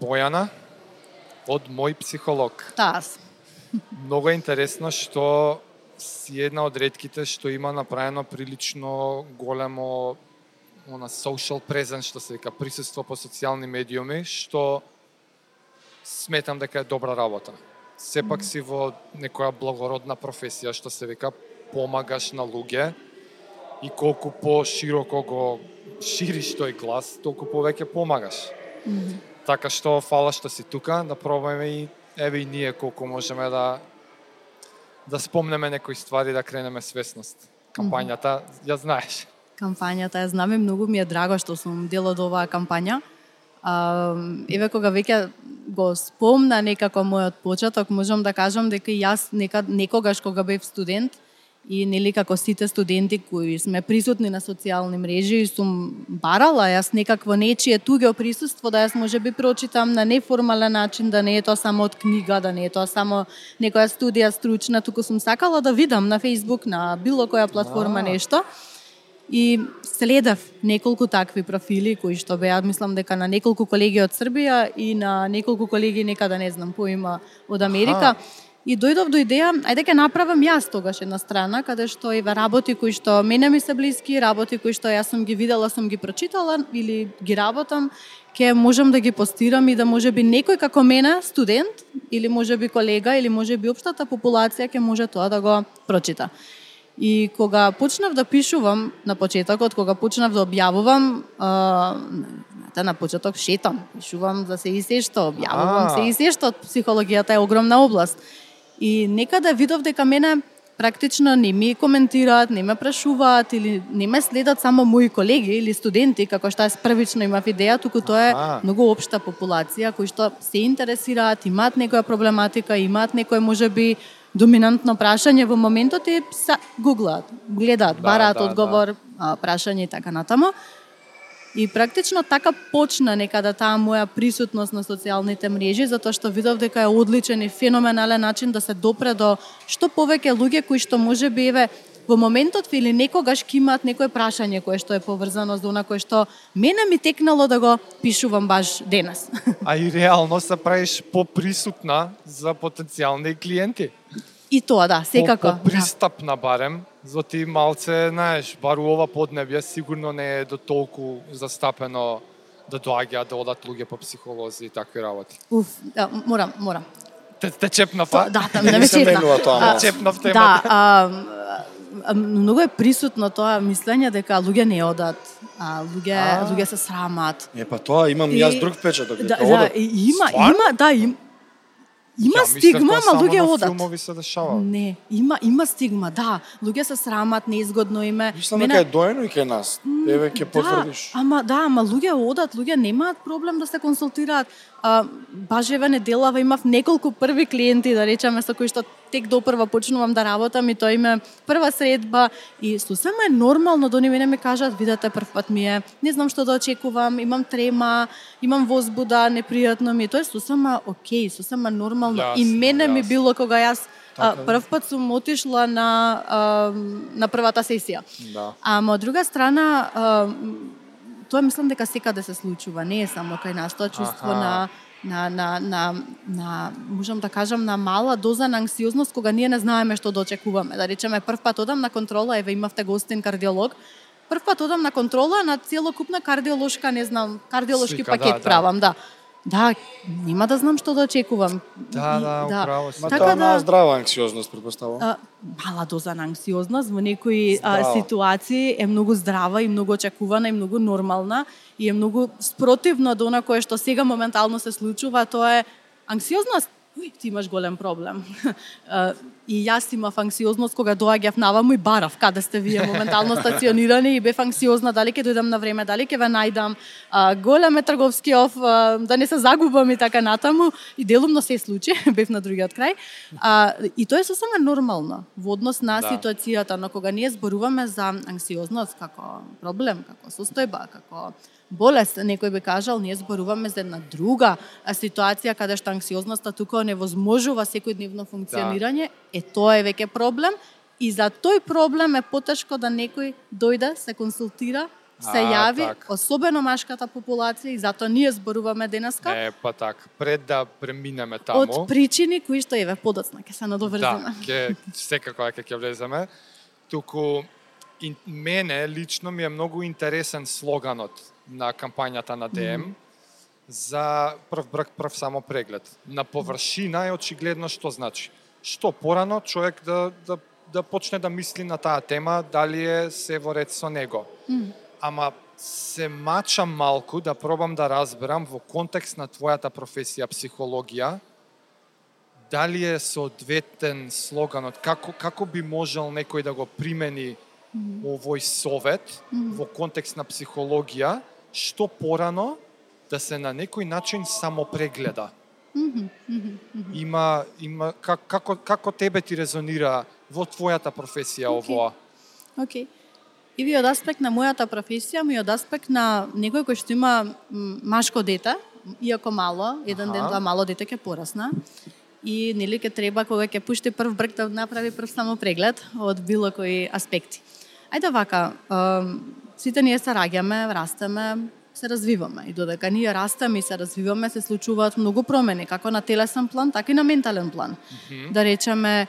Бојана од мој психолог. Таас. Многу е интересно што си една од редките што има направено прилично големо она social presence што се вика присуство по социјални медиуми што сметам дека е добра работа. Сепак си во некоја благородна професија што се вика помагаш на луѓе и колку по-широко го шириш тој глас, толку повеќе помагаш. Така што фала што си тука, да пробаме и еве и ние колку можеме да да спомнеме некои ствари да кренеме свесност. Кампањата ја знаеш. кампањата ја знам и многу ми е драго што сум дел од оваа кампања. А, еве кога веќе го спомна некако мојот почеток, можам да кажам дека и јас некад некогаш кога бев студент и нели како сите студенти кои сме присутни на социјални мрежи, сум барала јас некакво нечие туѓо присуство да јас може би прочитам на неформален начин, да не е тоа само од книга, да не е тоа само некоја студија стручна, туку сум сакала да видам на Facebook, на било која платформа А. нешто. И следев неколку такви профили кои што беа, мислам дека на неколку колеги од Србија и на неколку колеги некада не знам поима од Америка. И дојдов до идеја, ајде ќе направам јас тогаш една страна каде што еве работи кои што мене ми се блиски, работи кои што јас сум ги видела, сум ги прочитала или ги работам, ќе можам да ги постирам и да може би некој како мене, студент, или може би колега, или може би општата популација ќе може тоа да го прочита. И кога почнав да пишувам на почетокот, кога почнав да објавувам, а, знаете, на почеток шетам, пишувам за се и се што, објавувам се и се што, психологијата е огромна област. И некаде видов дека мене практично не ми коментираат, не ме прашуваат или не ме следат само мои колеги или студенти, како што јас првично имав идеја, туку тоа е многу општа популација кои што се интересираат, имаат некоја проблематика, имаат некој можеби доминантно прашање. Во моментот и са, гуглаат, гледаат, Да, бараат да, одговор, а, прашање и така натаму. И практично така почна некада таа моја присутност на социјалните мрежи, затоа што видов дека е одличен и феноменален начин да се допре до што повеќе луѓе кои што може би еве во моментот или некогаш ќе имаат некое прашање кое што е поврзано со она кое што мене ми текнало да го пишувам баш денес. А и реално се правиш поприсутна за потенцијални клиенти. И тоа да, секако. По, попристапна барем, за ти малце, знаеш, бар у ова поднебје сигурно не е до толку застапено да доаѓаат да одат луѓе по психолози и такви работи. Да. Уф, да, морам, морам. Те, те чепнав, а? да, там не ме се чепна. менува тоа. Чепнав темата. Да, а, а, многу е присутно тоа мислење дека луѓе не одат, а луѓе А. луѓе се срамат. Е, па тоа имам и јас друг впечаток. Да, дека да, има, Стварно? има, да, им, има Ја стигма, ама луѓе одат. филмови се дешава. Не, има има стигма, да. Луѓе се срамат, неизгодно им е. Мислам дека е доено и кај нас. Еве ќе потврдиш. Да, ама да, ама луѓе одат, луѓе немаат проблем да се консултираат. А, баш еве неделава имав неколку први клиенти, да речеме, со кои што тек допрва почнувам да работам и тоа им е прва средба и сосема е нормално да они мене ми кажат, видете прв пат ми е, не знам што да очекувам, имам трема, имам возбуда, непријатно ми е, тоа е сосема окей, сосема нормално. и Јасно, мене ми јасно. било кога јас Така прв пат сум отишла на на првата сесија. Да. Ама од друга страна, тоа мислам дека секаде се случува, не е само кај нас, тоа чувство Аха. на на на на на можам да кажам на мала доза на анксиозност кога ние не знаеме што да очекуваме. Да речеме прв пат одам на контрола, еве имавте гостин кардиолог, прв пат одам на контрола на целокупна кардиолошка, не знам, кардиолошки Слика, пакет да, да. правам, да. Да, нема да знам што да очекувам. Да, И- да, управо си. Така да- на здрава анксиозност предпоставувам. а, мала доза на анксиозност во некои а, ситуации е многу здрава и многу очекувана и многу нормална и е многу спротивно до она кое што сега моментално се случува, тоа е анксиозност. Уј, ти имаш голем проблем. И јас имав анксиозност кога доаѓав наваму и барав каде сте вие моментално стационирани и бев анксиозна дали ќе дојдам на време, дали ќе ве најдам. А, голем е трговски оф, а, да не се загубам и така натаму. И делумно се случи, бев на другиот крај. А, и тоа е сосема нормално во однос на Да. ситуацијата, но кога ние зборуваме за анксиозност како проблем, како состојба, како болест, некој би кажал, ние зборуваме за една друга ситуација каде што анксиозноста тука невозможува секојдневно функционирање, е тоа е веќе проблем и за тој проблем е потешко да некој дојде, се консултира се А, јави, так. особено машката популација и затоа ние зборуваме денеска Е, па так, пред да преминеме таму. од причини кои што еве подоцна ќе се Да, надоврземе. ќе секако ќе ќе влеземе. Туку мене лично ми е многу интересен слоганот на кампањата на ДМ за прв брак прв само преглед. На површина е очигледно што значи. Што порано човек да да да почне да мисли на таа тема, дали е се во ред со него. Ама се мачам малку да пробам да разберам во контекст на твојата професија психологија, дали е соодветен слоганот, како, како би можел некој да го примени овој совет во контекст на психологија, што порано да се на некој начин само прегледа. Има, има как, како, како тебе ти резонира во твојата професија Окей. овоа? Океј. И ви од аспект на мојата професија, ми од аспект на некој кој што има машко дете, иако мало, еден Аха. ден тоа мало дете ќе порасна. И нели ќе треба кога ќе пушти прв брк да направи прв само преглед од било кои аспекти. Ајде вака, сите ние се раѓаме, растеме, се развиваме. И додека ние растеме и се развиваме се случуваат многу промени како на телесен план, така и на ментален план. Да речеме,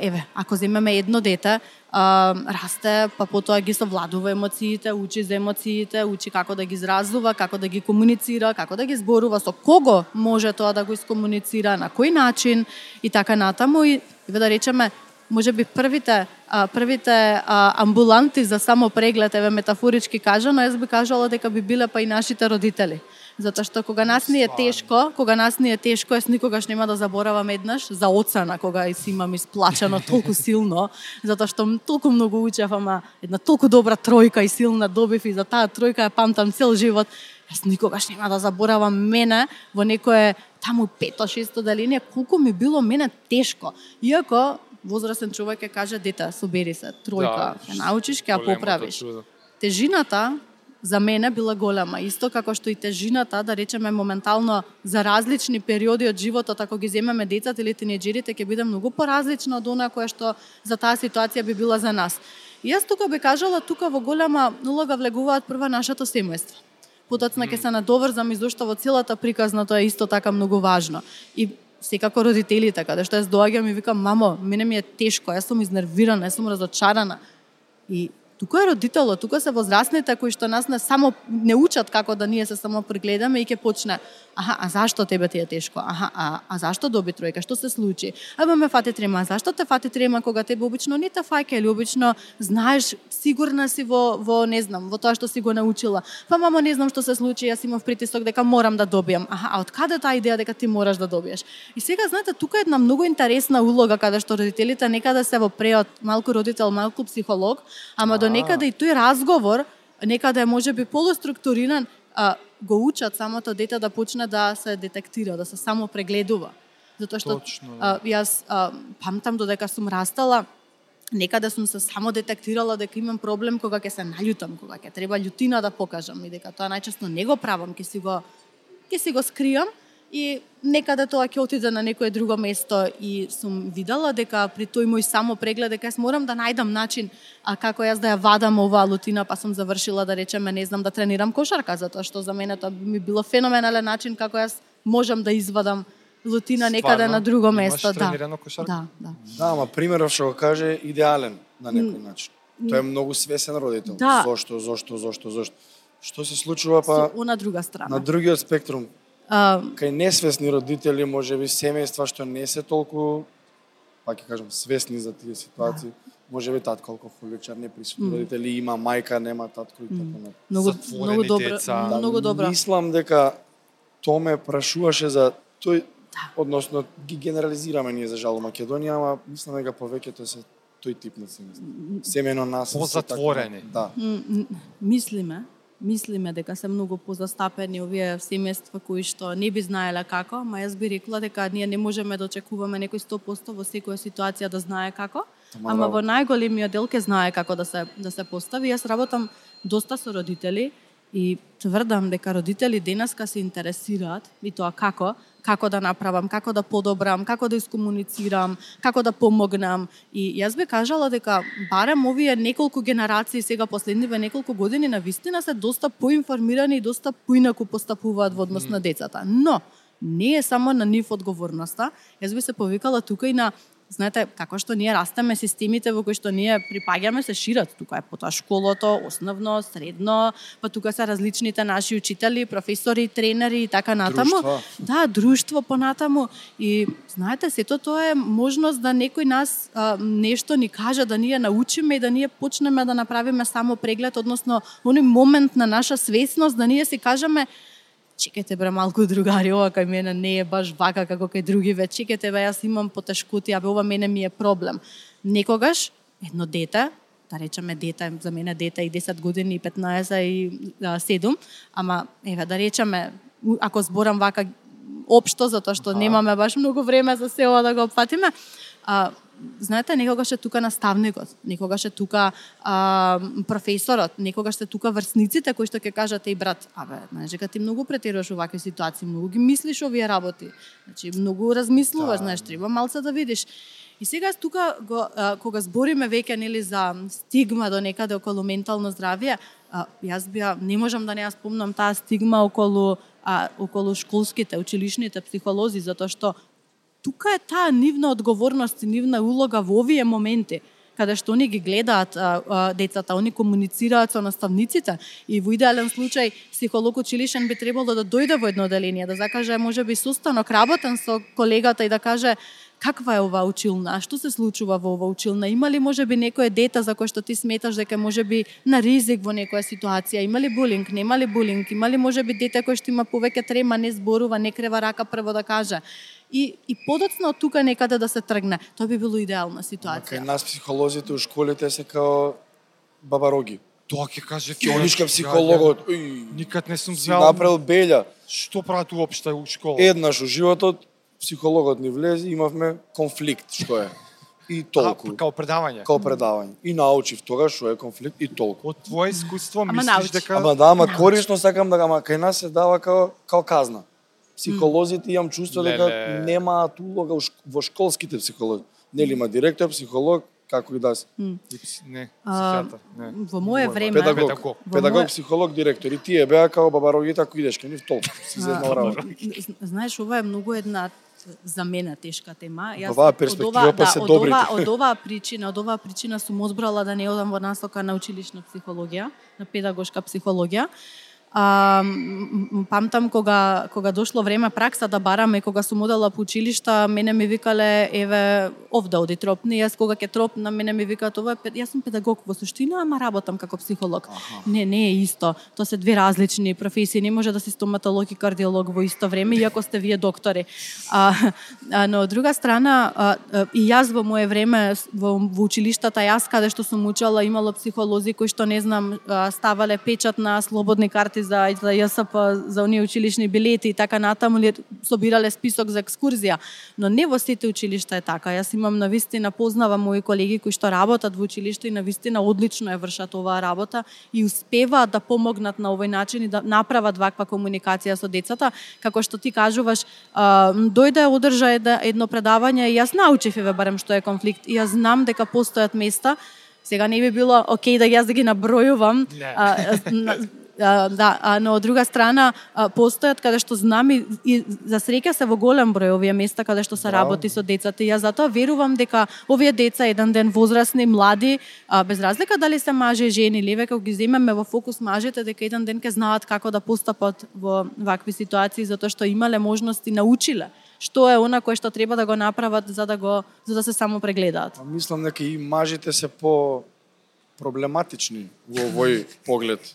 еве, ако земеме едно дете, а, расте, па потоа ги совладува емоциите, учи за емоциите, учи како да ги изразува, како да ги комуницира, како да ги зборува, со кого може тоа да го искомуницира, на кој начин и така натаму. И еве да речеме може би првите а, првите а, амбуланти за само преглед, еве метафорички кажано, јас би кажала дека би биле па и нашите родители. Затоа што кога нас ни е тешко, кога нас ни е тешко, јас никогаш нема да заборавам еднаш за оцена кога си имам исплачено толку силно, затоа што толку многу учев, ама една толку добра тројка и силна добив и за таа тројка ја памтам цел живот. Јас никогаш нема да заборавам мене во некое таму пето, шесто деление, колку ми било мене тешко. Иако возрастен човек ќе каже дете, собери се, тројка, ќе научиш, ќе ја поправиш чудо. тежината за мене била голема. Исто како што и тежината, да речеме моментално за различни периоди од животот, ако ги земеме децата или тинеџерите, ќе биде многу поразлична од она која што за таа ситуација би била за нас. И јас тука би кажала, тука во голема улога влегуваат прва нашето семејство. Потоцна ќе се надоврзам и зашто во целата приказна тоа е исто така многу важно. И секако родителите, каде да што јас доаѓам и викам, мамо, мене ми е тешко, јас сум изнервирана, јас сум разочарана. И тука е родителот, тука се возрастните кои што нас не само не учат како да ние се само прегледаме и ќе почне аха, а зашто тебе ти е тешко? Аха, а, а зашто доби тројка? Што се случи? Аба ме фати трема, зашто те фати трема кога тебе обично не те фаќа или обично знаеш, сигурна си во во не знам, во тоа што си го научила. Па мамо не знам што се случи, јас имав притисок дека морам да добијам. Аха, а од каде таа идеја дека ти мораш да добиеш? И сега знаете, тука е една многу интересна улога каде што родителите некаде се во преот малку родител, малку психолог, ама до А. некаде и тој разговор некаде е можеби полуструктуриран, а, го учат самото дете да почне да се детектира, да се само прегледува. Затоа што Точно, а, да. јас а, памтам додека сум растала, некаде сум се само детектирала дека имам проблем кога ќе се наљутам, кога ќе треба љутина да покажам и дека тоа најчесто не го правам, ќе си го ќе си го скријам и некаде тоа ќе отиде на некое друго место и сум видела дека при тој мој само преглед дека јас морам да најдам начин а како јас да ја вадам оваа лутина, па сум завршила да речеме не знам да тренирам кошарка затоа што за мене тоа би ми било феноменален начин како јас можам да извадам лутина некаде Стварно? на друго Имаш место, да. тренирано кошарка? Да, да. Да, ама примеров што го каже идеален на некој начин. Тој е многу свесен родител. Да. Зошто, зошто, зошто, зошто. Што се случува па Со она друга страна. на другиот спектрум? А, Кај несвесни родители, можеби семејства што не се толку, па ќе кажам, свесни за тие ситуации, можеби татко алкохоличар, неприсутни родители, има мајка, нема татко и така натаму. многу Затворени многу добро, деца. Да, многу добро. Мислам дека тоа ме прашуваше за тој Да. односно ги генерализираме ние за жал Македонија, ама мислам дека повеќето се тој тип на семејство. Семено нас се Позатворени. така- Да. Мислиме, мислиме дека се многу позастапени овие семејства кои што не би знаеле како, ама јас би рекла дека ние не можеме да очекуваме некој 100% во секоја ситуација да знае како, Ама ама да. во најголемиот дел ке знае како да се да се постави. Јас работам доста со родители И тврдам дека родители денеска се интересираат и тоа како, како да направам, како да подобрам, како да искомуницирам, како да помогнам. И јас би кажала дека барем овие неколку генерации сега последниве неколку години на вистина се доста поинформирани и доста поинаку постапуваат во однос на децата. Но не е само на нив одговорноста. Јас би се повикала тука и на знаете, како што ние растеме, системите во кои што ние припаѓаме се шират. Тука е потоа школото, основно, средно, па тука се различните наши учители, професори, тренери и така натаму. Друштва. Да, друштво понатаму. И знаете, сето тоа е можност да некој нас а, нешто ни каже, да ние научиме и да ние почнеме да направиме само преглед, односно, оној момент на наша свесност, да ние си кажеме, чекайте бре малку другари, ова кај мене не е баш вака како кај други, ве чекайте бе, јас имам потешкути, а бе ова мене ми е проблем. Некогаш едно дете, да речеме дете, за мене дете и 10 години, и 15 и а, 7, ама еве да речеме ако зборам вака општо затоа што немаме баш многу време за се ова да го опфатиме, а, знаете, некогаш е тука наставникот, некогаш е тука а, професорот, некогаш се тука врсниците кои што ќе кажат еј брат, абе, знаеш дека ти многу претеруваш во вакви ситуации, многу ги мислиш овие работи. Значи многу размислуваш, Да. знаеш, треба малце да видиш. И сега тука го, а, кога збориме веќе нели за стигма до некаде околу ментално здравје, а, јас би не можам да не ја спомнам таа стигма околу а, околу школските, училишните психолози затоа што тука е таа нивна одговорност и нивна улога во овие моменти каде што они ги гледаат а, а, децата, они комуницираат со наставниците. И во идеален случај психолог училишен би требало да, да дојде во едно одделение, да закаже можеби состанок работен со колегата и да каже каква е оваа училна, што се случува во оваа училна, има ли можеби некое дете за кое што ти сметаш дека можеби на ризик во некоја ситуација, има ли булинг, нема ли булинг, има ли можеби дете кој што има повеќе трема, не зборува, не крева рака прво да каже. И, и подоцна од тука некаде да се тргне. Тоа би било идеална Кај ситуација. нас психолозите у школите се као бабароги. Тоа ќе каже Фионичка психологот, Никад не сум си знаел направил белја. што прават уопште у школа. Еднаш у животот психологот ни влезе, имавме конфликт, што е. И толку. А, као предавање. Као предавање. И научив тогаш што е конфликт и толку. Од твое искуство Ама мислиш научи. дека Ама да, ама корисно сакам да ама кај нас се дава као као казна. Психолозите имам чувство дека Леле. немаат улога во школските психолози. Нели има директор, психолог, како и да се. Не, А, психијатар, не. Во мое Мој време, Педагог, Педагог. Во педагог, психолог, директор. И тие беа као бабарогите ако идеш кај нив толку. Си работа. Знаеш, ова е многу една за мене тешка тема. Од оваа од перспектива па се од добрите. ова, од оваа причина, од оваа причина сум одбрала да не одам во насока на училишна психологија, на педагошка психологија. А, памтам кога кога дошло време пракса да бараме кога сум одела по училишта, мене ми викале еве овде оди тропни, јас кога ќе тропна мене ми викаат ова јас сум педагог во суштина, ама работам како психолог. Не, не е исто. Тоа се две различни професии, не може да си стоматолог и кардиолог во исто време иако сте вие доктори. А, а но од друга страна а, а, и јас во мое време во, во училиштата јас каде што сум учела имало психолози кои што не знам ставале печат на слободни карти за за ЈСП за оние училишни билети и така натаму собирале список за екскурзија, но не во сите училишта е така. Јас имам на вистина познавам мои колеги кои што работат во училиште и на вистина одлично ја вршат оваа работа и успеваат да помогнат на овој начин и да направат ваква комуникација со децата, како што ти кажуваш, дојде одржа една- едно предавање и јас научив еве барем што е конфликт. И јас знам дека постојат места. Сега не би било окей да јас да ги набројувам, Не. а, да, а, но од друга страна а, постојат каде што знам и, и за среќа се во голем број овие места каде што се Браво. работи со децата и јас затоа верувам дека овие деца еден ден возрастни, млади, а, без разлика дали се мажи, жени или веќе ги земеме во фокус мажите дека еден ден ќе знаат како да постапат во вакви ситуации затоа што имале можности, научиле што е она кое што треба да го направат за да го за да се само прегледаат. А мислам дека и мажите се по проблематични во овој поглед.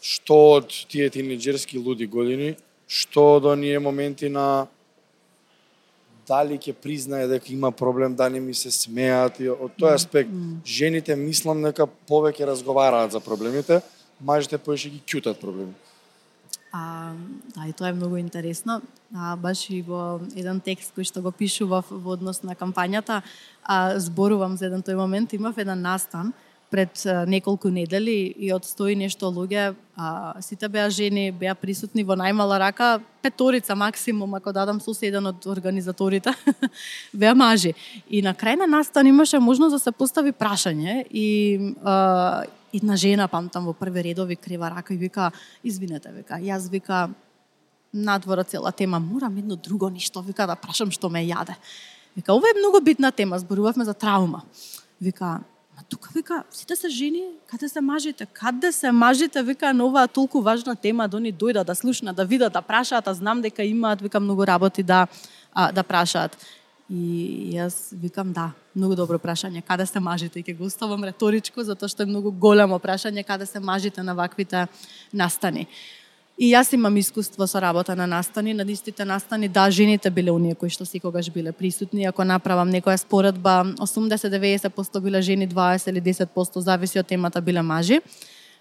Што од тие тинеџерски луди години, што од оние моменти на дали ќе признае дека има проблем, дали ми се смеат и од тој аспект жените мислам дека повеќе разговараат за проблемите, мажите повеќе ги кјутат проблеми. А, да, и тоа е многу интересно. А, баш и во еден текст кој што го пишував во однос на кампањата, а, зборувам за еден тој момент, имав еден настан пред неколку недели и од стои нешто луѓе, а, сите беа жени, беа присутни во најмала рака, петорица максимум, ако дадам со еден од организаторите, беа мажи. И на крај на настан имаше можност да се постави прашање и а, една жена, памтам во први редови, крива рака и вика, извинете, вика, јас вика, надвора цела тема, морам едно друго ништо, вика, да прашам што ме јаде. Вика, ова е многу битна тема, зборувавме за траума. Вика, А тука вика, сите се жени, каде се мажите? Каде се мажите? Вика, на оваа толку важна тема, да они дојдат да слушнат, да видат, да прашаат, а знам дека имаат, вика, многу работи да, а, да прашаат. И јас викам да, многу добро прашање, каде се мажите? И ќе го оставам реторичко, затоа што е многу големо прашање, каде се мажите на ваквите настани. И јас имам искуство со работа на настани, на истите настани, да, жените биле оние кои што секогаш биле присутни. Ако направам некоја споредба, 80-90% биле жени, 20 или 10% зависи од темата биле мажи.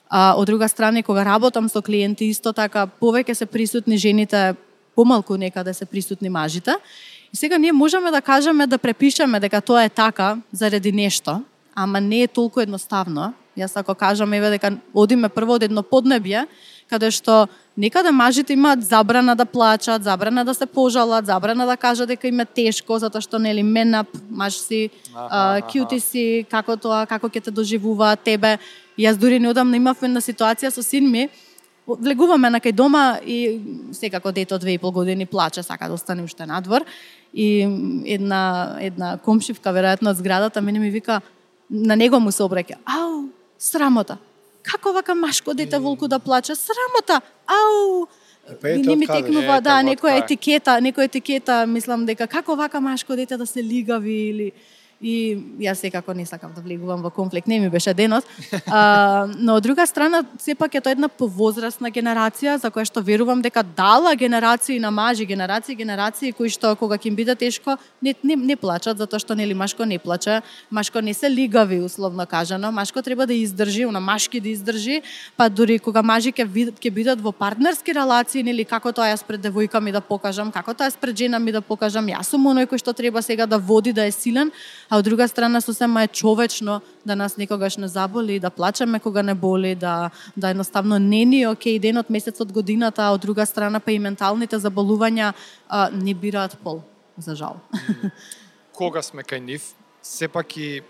А, од друга страна, кога работам со клиенти, исто така, повеќе се присутни жените, помалку некаде се присутни мажите. И сега ние можеме да кажеме да препишеме дека тоа е така заради нешто, ама не е толку едноставно. Јас ако кажам еве дека одиме прво од едно поднебје, каде што некаде мажите имаат забрана да плачат, забрана да се пожалат, забрана да кажат дека им е тешко затоа што нели менап, маж си, кјути си, како тоа, како ќе те доживува тебе. Јас дури неодамна имавме на ситуација со син ми, влегуваме на кај дома и секако две и пол години плаче, сака да остане уште надвор. И една, една комшивка, веројатно од зградата, мене ми вика, на него му се обреќа, ау, срамота, како вака машко дете волку да плаче? Срамота! Ау! Па не ми текнува, да, некоја етикета, некоја етикета, мислам дека како вака машко дете да се лигави или и јас секако не сакам да влегувам во конфликт, не ми беше денот. А, но од друга страна, сепак е тоа една повозрастна генерација за која што верувам дека дала генерации на мажи, генерации, генерации кои што кога ќе им биде тешко, не, не, не плачат затоа што нели машко не плаче, машко не се лигави условно кажано, машко треба да издржи, на машки да издржи, па дури кога мажи ќе видат ќе бидат во партнерски релации, нели како тоа јас пред девојка ми да покажам, како тоа јас пред жена ми да покажам, јас сум оној кој што треба сега да води, да е силен, а од друга страна сосема е човечно да нас никогаш не заболи, да плачеме кога не боли, да да едноставно не ни е окей денот, месецот, годината, а од друга страна па и менталните заболувања а, не бираат пол, за жал. Кога сме кај нив, сепак и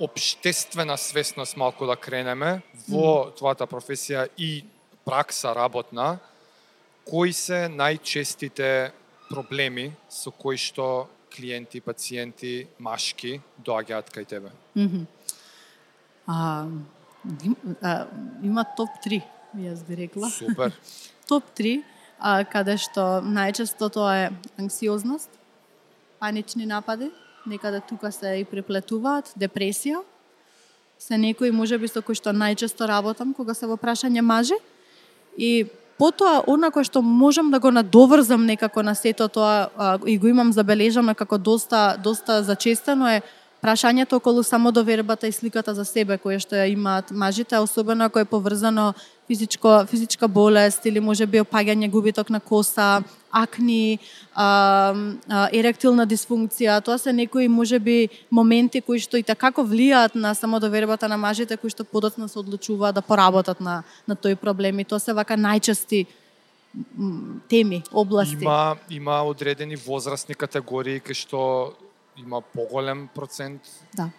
обштествена свесност малку да кренеме во твојата професија и пракса работна, кои се најчестите проблеми со кои што клиенти, пациенти, машки доаѓаат кај тебе? Mm -hmm. а, а, има топ 3, јас би рекла. Супер. топ 3, а, каде што најчесто тоа е анксиозност, панични напади, некаде тука се и преплетуваат, депресија, се некои можеби со кои што најчесто работам кога се во прашање мажи и Потоа, она кое што можам да го надоврзам некако на сето тоа а, и го имам забележано како доста доста зачестено е прашањето околу самодовербата и сликата за себе која што ја имаат мажите, особено ако е поврзано физичко физичка болест или може би опаѓање губиток на коса, акни, а, а, еректилна дисфункција. Тоа се некои може би моменти кои што и како влијаат на самодовербата на мажите кои што подоцна се одлучуваат да поработат на на тој проблем и тоа се вака најчести теми, области. Има има одредени возрастни категории кај што има поголем процент. Да.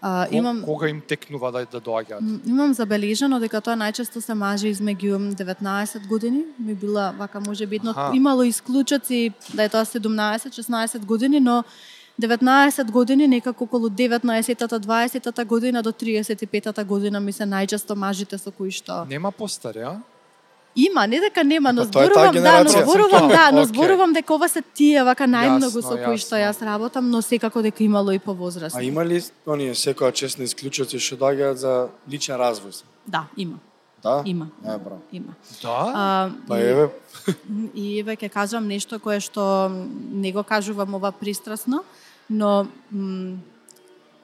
А, имам кога им текнува да да доаѓаат? Имам забележано дека тоа најчесто се мажи измеѓу 19 години, ми била вака може би едно имало исклучоци да е тоа 17-16 години, но 19 години, некако околу 19-та, 20-та година до 35-та година ми се најчесто мажите со кои што Нема постари, а? Има, не дека нема, но па зборувам, да, но зборувам, да, но зборувам дека ова се тие вака најмногу со кои што јас работам, но секако дека имало и повозрастни. А има ли оние секоја честни исклучоци што доаѓаат за личен развој? Да, има. Да? Има. Е, браво. Има. Да? А, Па еве. И еве ќе кажам нешто кое што не го кажувам ова пристрасно, но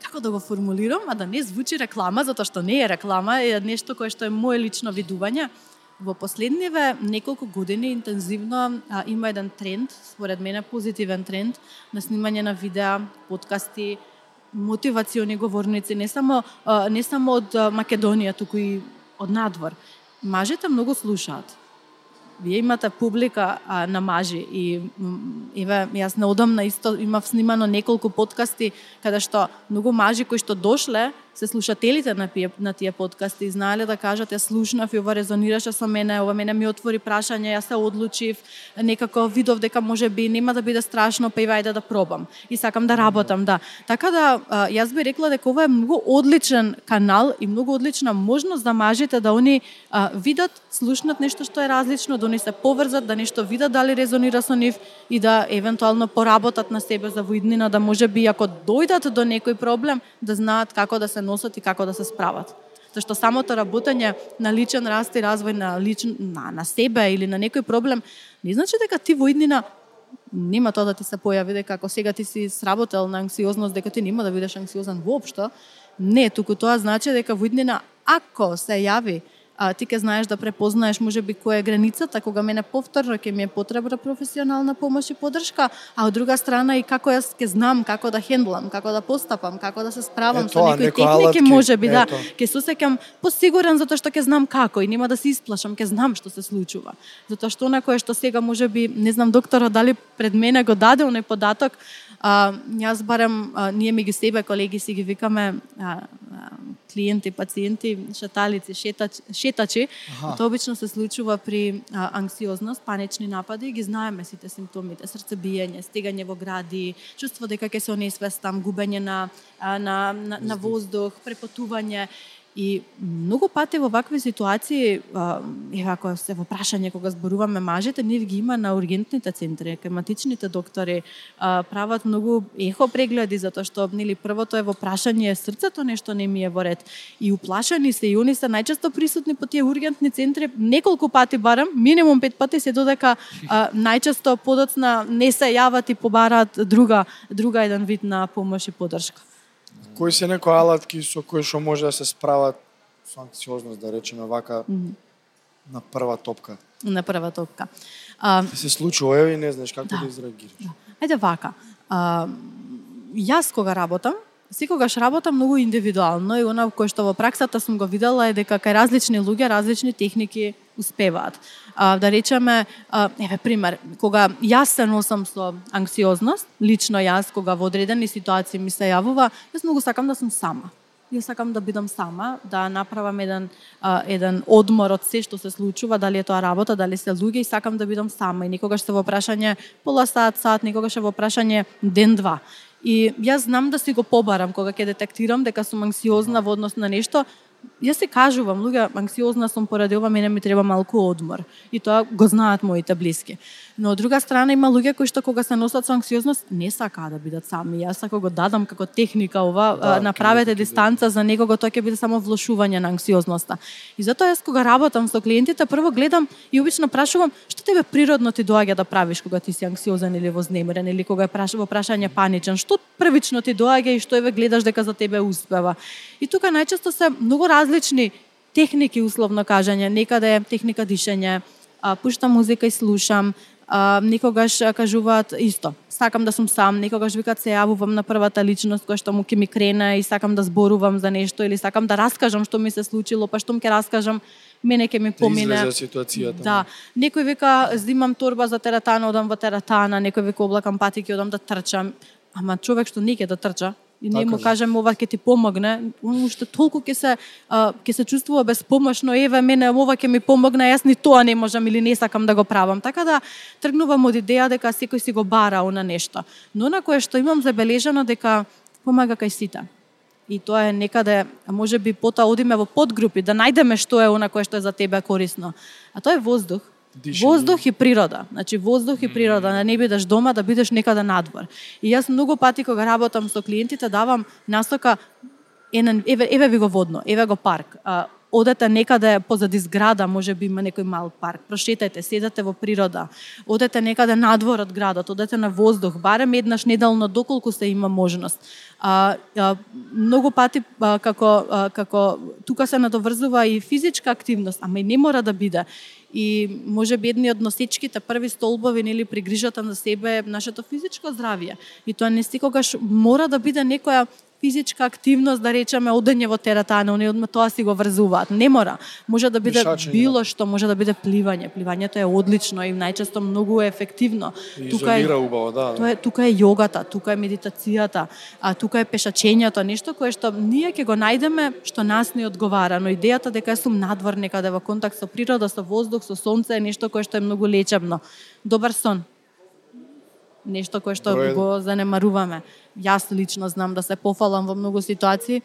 како да го формулирам, а да не звучи реклама, затоа што не е реклама, е нешто кое што е моje лично видување. Во последниве неколку години интензивно а, има еден тренд, според мене позитивен тренд, на снимање на видеа, подкасти, мотивациони говорници, не само а, не само од Македонија, туку и од надвор. Мажите многу слушаат. Вие имате публика а, на мажи и еве јас неодамна исто имав снимано неколку подкасти каде што многу мажи кои што дошле се слушателите на, пие, на тие подкасти знаеле да кажат ја слушнав и ова резонираше со мене, ова мене ми отвори прашање, јас се одлучив, некако видов дека може би нема да биде страшно, па и вајде да пробам. И сакам да работам, да. Така да јас би рекла дека ова е многу одличен канал и многу одлична можност за мажите да они а, видат, слушнат нешто што е различно, да они се поврзат, да нешто видат дали резонира со нив и да евентуално поработат на себе за воиднина, да може би ако дојдат до некој проблем, да знаат како да се носат и како да се справат. Зашто самото работење на личен раст и развој на, личен, на, на себе или на некој проблем, не значи дека ти во иднина нема тоа да ти се појави, дека ако сега ти си сработел на анксиозност, дека ти нема да бидеш анксиозен воопшто. Не, туку тоа значи дека во иднина, ако се јави а, ти ке знаеш да препознаеш може би која е границата кога мене повторно ќе ми е потребна професионална помош и подршка, а од друга страна и како јас ќе знам како да хендлам, како да постапам, како да се справам со некои техники, може би да, ќе се осеќам посигурен затоа што ќе знам како и нема да се исплашам, ќе знам што се случува. Затоа што на кое што сега може би, не знам докторот дали пред мене го даде оној податок, а, јас барем, а, ние меѓу себе колеги си ги викаме а, а, клиенти, пациенти, шаталици, шетачи, шетачи. Тоа обично се случува при а, анксиозност, панични напади, ги знаеме сите симптомите, срцебиење, стегање во гради, чувство дека ќе се онесвестам, губење на, на, на, на воздух, препотување И многу пати во вакви ситуации, еве ако се во прашање кога зборуваме мажите, нив ги има на ургентните центри, климатичните доктори прават многу ехо прегледи затоа што нели првото е во прашање срцето нешто не ми е во ред. И уплашени се и они се најчесто присутни по тие ургентни центри неколку пати барам, минимум пет пати се додека а, најчесто подоцна не се јават и побараат друга друга еден вид на помош и поддршка. Кои се некои алатки со кои што може да се справат со анксиозност, да речеме вака, mm -hmm. на прва топка? На прва топка. А, се случува еве и не знаеш како да, да изреагираш. Да. Ајде вака. А, јас кога работам, секогаш работам многу индивидуално и она кој што во праксата сум го видела е дека кај различни луѓе различни техники успеваат. А, да речеме, а, еве пример, кога јас се носам со анксиозност, лично јас кога во одредени ситуации ми се јавува, јас многу сакам да сум сама. Јас сакам да бидам сама, да направам еден а, еден одмор од се што се случува, дали е тоа работа, дали се луѓе и сакам да бидам сама и никогаш се во прашање пола сат, сат, никогаш е во прашање ден-два. И јас знам да си го побарам кога ќе детектирам дека сум анксиозна во однос на нешто, јас се кажувам, луѓе, анксиозна сум поради ова, мене ми треба малку одмор. И тоа го знаат моите блиски. Но од друга страна има луѓе кои што кога се носат со анксиозност не сакаат да бидат сами. Јас ако го дадам како техника ова, да, направете дистанца за некого, тоа ќе биде само влошување на анксиозноста. И затоа јас кога работам со клиентите, прво гледам и обично прашувам што тебе природно ти доаѓа да правиш кога ти си анксиозен или вознемирен или кога е праш, во прашање паничен, што првично ти доаѓа и што еве гледаш дека за тебе успева. И тука најчесто се многу различни техники условно кажање, некаде техника дишење, пуштам музика и слушам, а, никогаш кажуваат исто. Сакам да сум сам, никогаш викат се јавувам на првата личност која што му ќе ми крене и сакам да зборувам за нешто или сакам да раскажам што ми се случило, па што ќе раскажам мене ќе ми да помине. Да ситуацијата. Да. Некој вика зимам торба за тератана, одам во тератана, некој вика облакам патики, одам да трчам. Ама човек што не ќе да трча, и ние му кажеме ова ќе ти помогне, он уште толку ќе се ќе се чувствува безпомошно, еве мене ова ќе ми помогне, јас ни тоа не можам или не сакам да го правам. Така да тргнувам од идеја дека секој си го бара она нешто. Но на кое што имам забележано дека помага кај сите. И тоа е некаде, може би потоа одиме во подгрупи да најдеме што е она кое што е за тебе корисно. А тоа е воздух Дишење. Воздух и природа. Значи воздух и природа, да не бидеш дома, да бидеш некаде надвор. И јас многу пати кога работам со клиентите давам насока еве еве ви го водно, еве го парк. А, одете некаде позади зграда, може би има некој мал парк, прошетајте, седате во природа, одете некаде надвор од градот, одете на воздух, барем еднаш неделно доколку се има можност. А, а многу пати а, како а, како тука се надоврзува и физичка активност, ама и не мора да биде и може би едни од носечките први столбови нели при грижата на себе нашето физичко здравје. И тоа не секогаш мора да биде некоја физичка активност, да речеме, одење во тератана, они одма тоа си го врзуваат. Не мора. Може да биде Пишачење. било што, може да биде пливање. Пливањето е одлично и најчесто многу ефективно. И Тука е убаво, да. Тоа е тука е јогата, тука е медитацијата, а тука е пешачењето, нешто кое што ние ќе го најдеме што нас ни одговара, но идејата дека сум надвор некаде во контакт со природа, со воздух, со сонце е нешто кое што е многу лечебно. Добар сон. Нешто кое што Број еден. го занемаруваме. Јас лично знам да се пофалам во многу ситуации.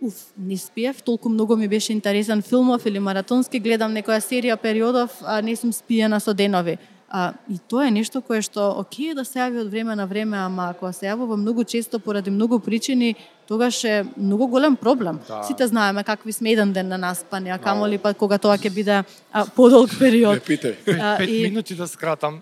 Уф, не спиев, толку многу ми беше интересен филмов или маратонски, гледам некоја серија периодов, а не сум спиена со денови. А, и тоа е нешто кое што окей е да се јави од време на време, ама ако се јавува многу често поради многу причини, тогаш е многу голем проблем. Да. Сите знаеме какви сме еден ден на наспани, а камоли па кога тоа ќе биде а, подолг период. Не питај. А, Пет минути да скратам.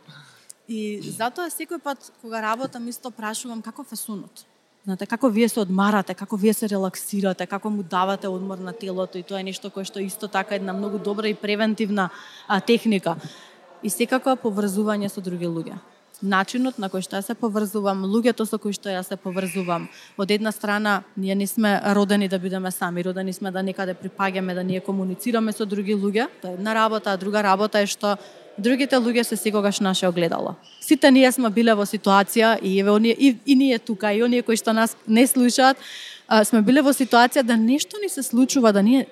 И затоа секој пат кога работам исто прашувам како е сонот. Знаете, како вие се одмарате, како вие се релаксирате, како му давате одмор на телото и тоа е нешто кое што исто така е една многу добра и превентивна а, техника. И секако поврзување со други луѓе. Начинот на кој што ја се поврзувам, луѓето со кои што ја се поврзувам. Од една страна, ние не сме родени да бидеме сами, родени сме да некаде припаѓаме, да ние комуницираме со други луѓе. Тоа е една работа, а друга работа е што другите луѓе се секогаш наше огледало. Сите ние сме биле во ситуација и еве оние и, и ние тука и оние кои што нас не слушаат, а, сме биле во ситуација да нешто ни се случува, да ние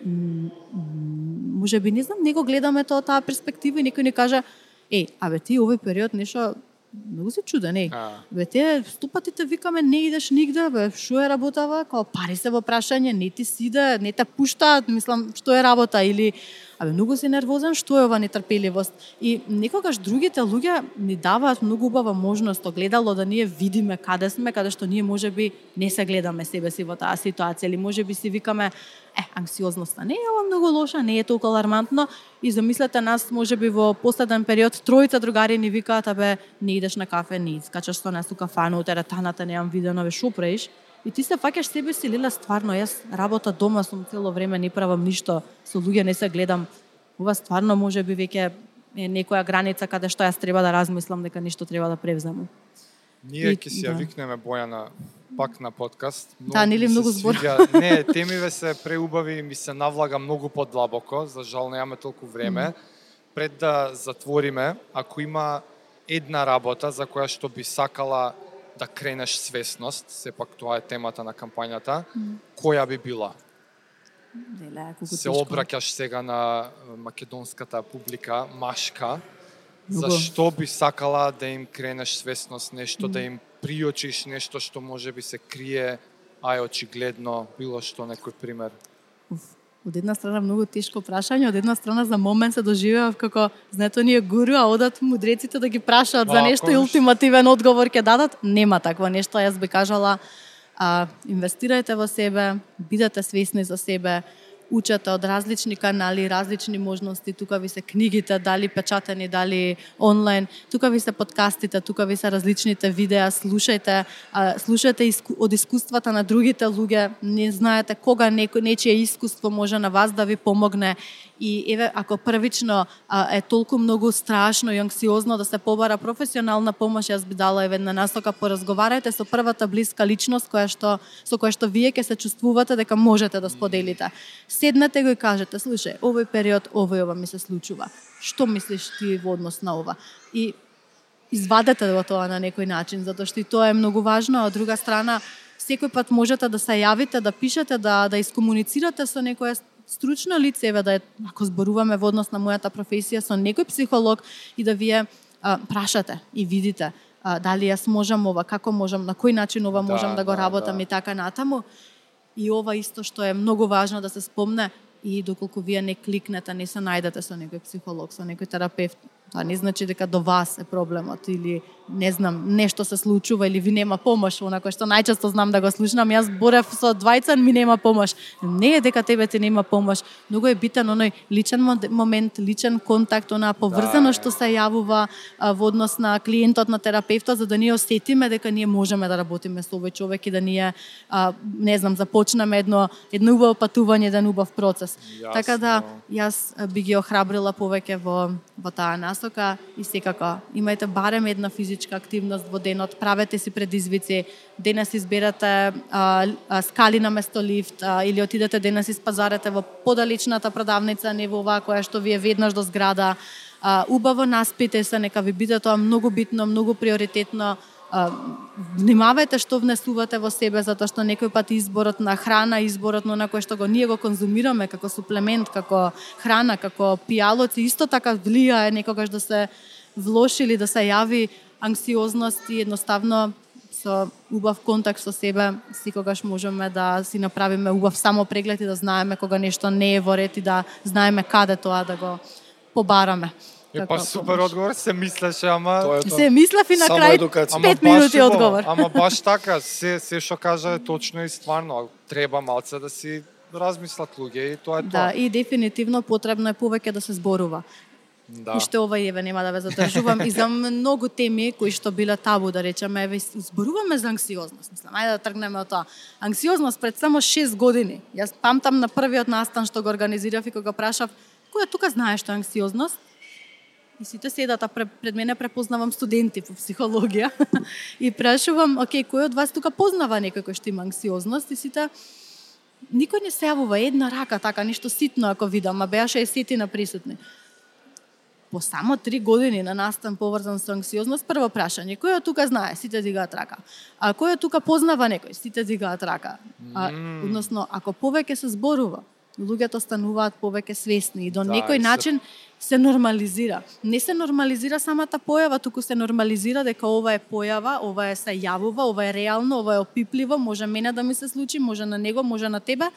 може би не знам, не го гледаме тоа таа перспектива и некој ни каже, еј, абе ти овој период нешто многу се чуден, еј. Бе те стопатите викаме не идеш нигде, бе што е работава, као пари се во прашање, не ти си иде, не те пуштаат, мислам што е работа или абе многу си нервозен, што е ова нетрпеливост. И некогаш другите луѓе ни даваат многу убава можност огледало да ние видиме каде сме, каде што ние можеби не се гледаме себе си во таа ситуација или можеби си викаме е, анксиозноста не е ова многу лоша, не е толку алармантно и замислете нас можеби во последен период тројца другари ни викаат абе не идеш на кафе, не искачаш со нас у кафану, теретаната неам видено, ве шо правиш? И ти се фаќаш себе си, леле, стварно, јас работа дома сум цело време, не правам ништо, со луѓе не се гледам. Ова стварно може би веќе е некоја граница каде што јас треба да размислам дека нешто треба да превземам. Ние ќе си да. ја викнеме Бојана пак на подкаст. Да, нели многу збор? свиѓа- Не, темиве се преубави и ми се навлага многу подлабоко, за жал немаме толку време. Пред да затвориме, ако има една работа за која што би сакала да кренеш свесност, сепак тоа е темата на кампањата, која би била? Колку се тешко. обраќаш сега на македонската публика, машка, Многу. зашто би сакала да им кренеш свесност, нешто да им приочиш нешто што може би се крие, а е очигледно, било што некој пример. Уф, од една страна многу тешко прашање, од една страна за момент се доживеав како знаете ние гуру, а одат мудреците да ги прашаат за нешто и ултимативен одговор ќе дадат. Нема такво нешто, јас би кажала а, инвестирајте во себе, бидете свесни за себе, учете од различни канали, различни можности, тука ви се книгите, дали печатени, дали онлайн, тука ви се подкастите, тука ви се различните видеа, слушајте, слушајте иску, од искуствата на другите луѓе, не знаете кога некој нечие искуство може на вас да ви помогне и еве ако првично а, е толку многу страшно и анксиозно да се побара професионална помош, јас би дала еве на насока поразговарајте со првата блиска личност која што со која што вие ќе се чувствувате дека можете да споделите. Седнете го и кажете, слушај, овој период овој ова ми се случува. Што мислиш ти во однос на ова? И извадете во тоа на некој начин, затоа што и тоа е многу важно, а од друга страна секој пат можете да се јавите, да пишете, да да искомуницирате со некоја стручно лице, еве да е, ако зборуваме во однос на мојата професија со некој психолог и да вие а, прашате и видите а, дали јас можам ова, како можам, на кој начин ова Да, можам да го да, работам да. и така натаму. И ова исто што е многу важно да се спомне и доколку вие не кликнете, не се најдете со некој психолог, со некој терапевт, тоа не значи дека до вас е проблемот или не знам, нешто се случува или ви нема помош, онако што најчесто знам да го слушнам, јас борев со двајца, ми нема помош. Не е дека тебе ти нема помош, многу е битен оној личен момент, личен контакт, онаа поврзаност Да. што се јавува во однос на клиентот на терапевтот за да ние осетиме дека ние можеме да работиме со овој човек и да ние а, не знам започнеме едно едно убаво патување, еден убав процес. Јасно. Така да јас би ги охрабрила повеќе во во таа насока насока и секако имајте барем една физичка активност во денот, правете си предизвици, денес изберете а, а, скали на место лифт а, или отидете денес испазарете во подалечната продавница, не во оваа која што ви е веднаш до зграда. А, убаво наспите се, нека ви биде тоа многу битно, многу приоритетно внимавајте што внесувате во себе, затоа што некој пат изборот на храна, изборот на кој што го ние го конзумираме како суплемент, како храна, како пијалоци, исто така влијае некогаш да се влоши или да се јави анксиозност и едноставно со убав контакт со себе секогаш можеме да си направиме убав само преглед и да знаеме кога нешто не е во ред и да знаеме каде тоа да го побараме. Е, па супер одговор, се мислеше, ама... Е. Се мислев и на Само крај едукација. 5 минути убаво, одговор. Ама баш така, се се што кажа е точно и стварно. Треба малце да си размислат луѓе и тоа е Да, тоа. и дефинитивно потребно е повеќе да се зборува. Да. Уште ова еве нема да ве задржувам и за многу теми кои што биле табу да речеме, еве зборуваме за анксиозност, мислам, ајде да тргнеме од тоа. Анксиозност пред само 6 години. Јас памтам на првиот настан што го организирав и кога прашав кој тука знае што е анксиозност? И сите седат, а пред, мене препознавам студенти по психологија и прашувам, окей, кој од вас тука познава некој кој што има анксиозност и сите никој не се јавува една рака така ништо ситно ако видам, а беа 60 на присутни по само три години на настан поврзан со анксиозност, прво прашање, кој од тука знае? Сите дигаат рака. А кој од тука познава некој? Сите дигаат рака. А, односно, ако повеќе се зборува, луѓето стануваат повеќе свесни и до Да, некој начин се нормализира. Не се нормализира самата појава, туку се нормализира дека ова е појава, ова е се јавува, ова е реално, ова е опипливо, може мене да ми се случи, може на него, може на тебе,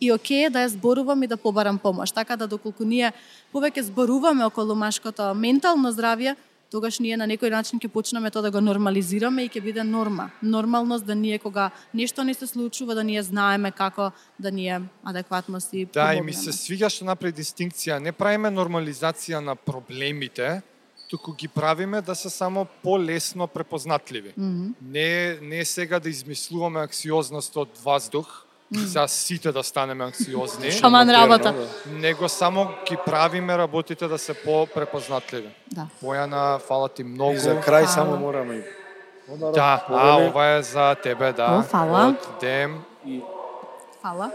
и окей е да ја зборувам и да побарам помош. Така да доколку ние повеќе зборуваме околу машкото ментално здравје, тогаш ние на некој начин ќе почнеме тоа да го нормализираме и ќе биде норма. Нормалност да ние кога нешто не се случува да ние знаеме како да ние адекватно си Да, и ми се свига што направи дистинкција. Не правиме нормализација на проблемите, туку ги правиме да се само полесно препознатливи. Не не сега да измислуваме анксиозност од воздух, сега сите да станеме анксиозни, Шаман работа. него само ги правиме работите да се по-препознатливи. Да. Бојана, фала ти многу. И за крај Фала. само мораме и Да, а ова е за тебе, да. О, фала. Од Дем, и Фала.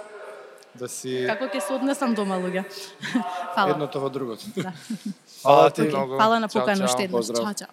да си... Како ќе се однесам дома, луѓе? Фала. едното во другото. Фала ти Окей, многу. Фала на Чао, покана чао. Поздрав. Чао, чао.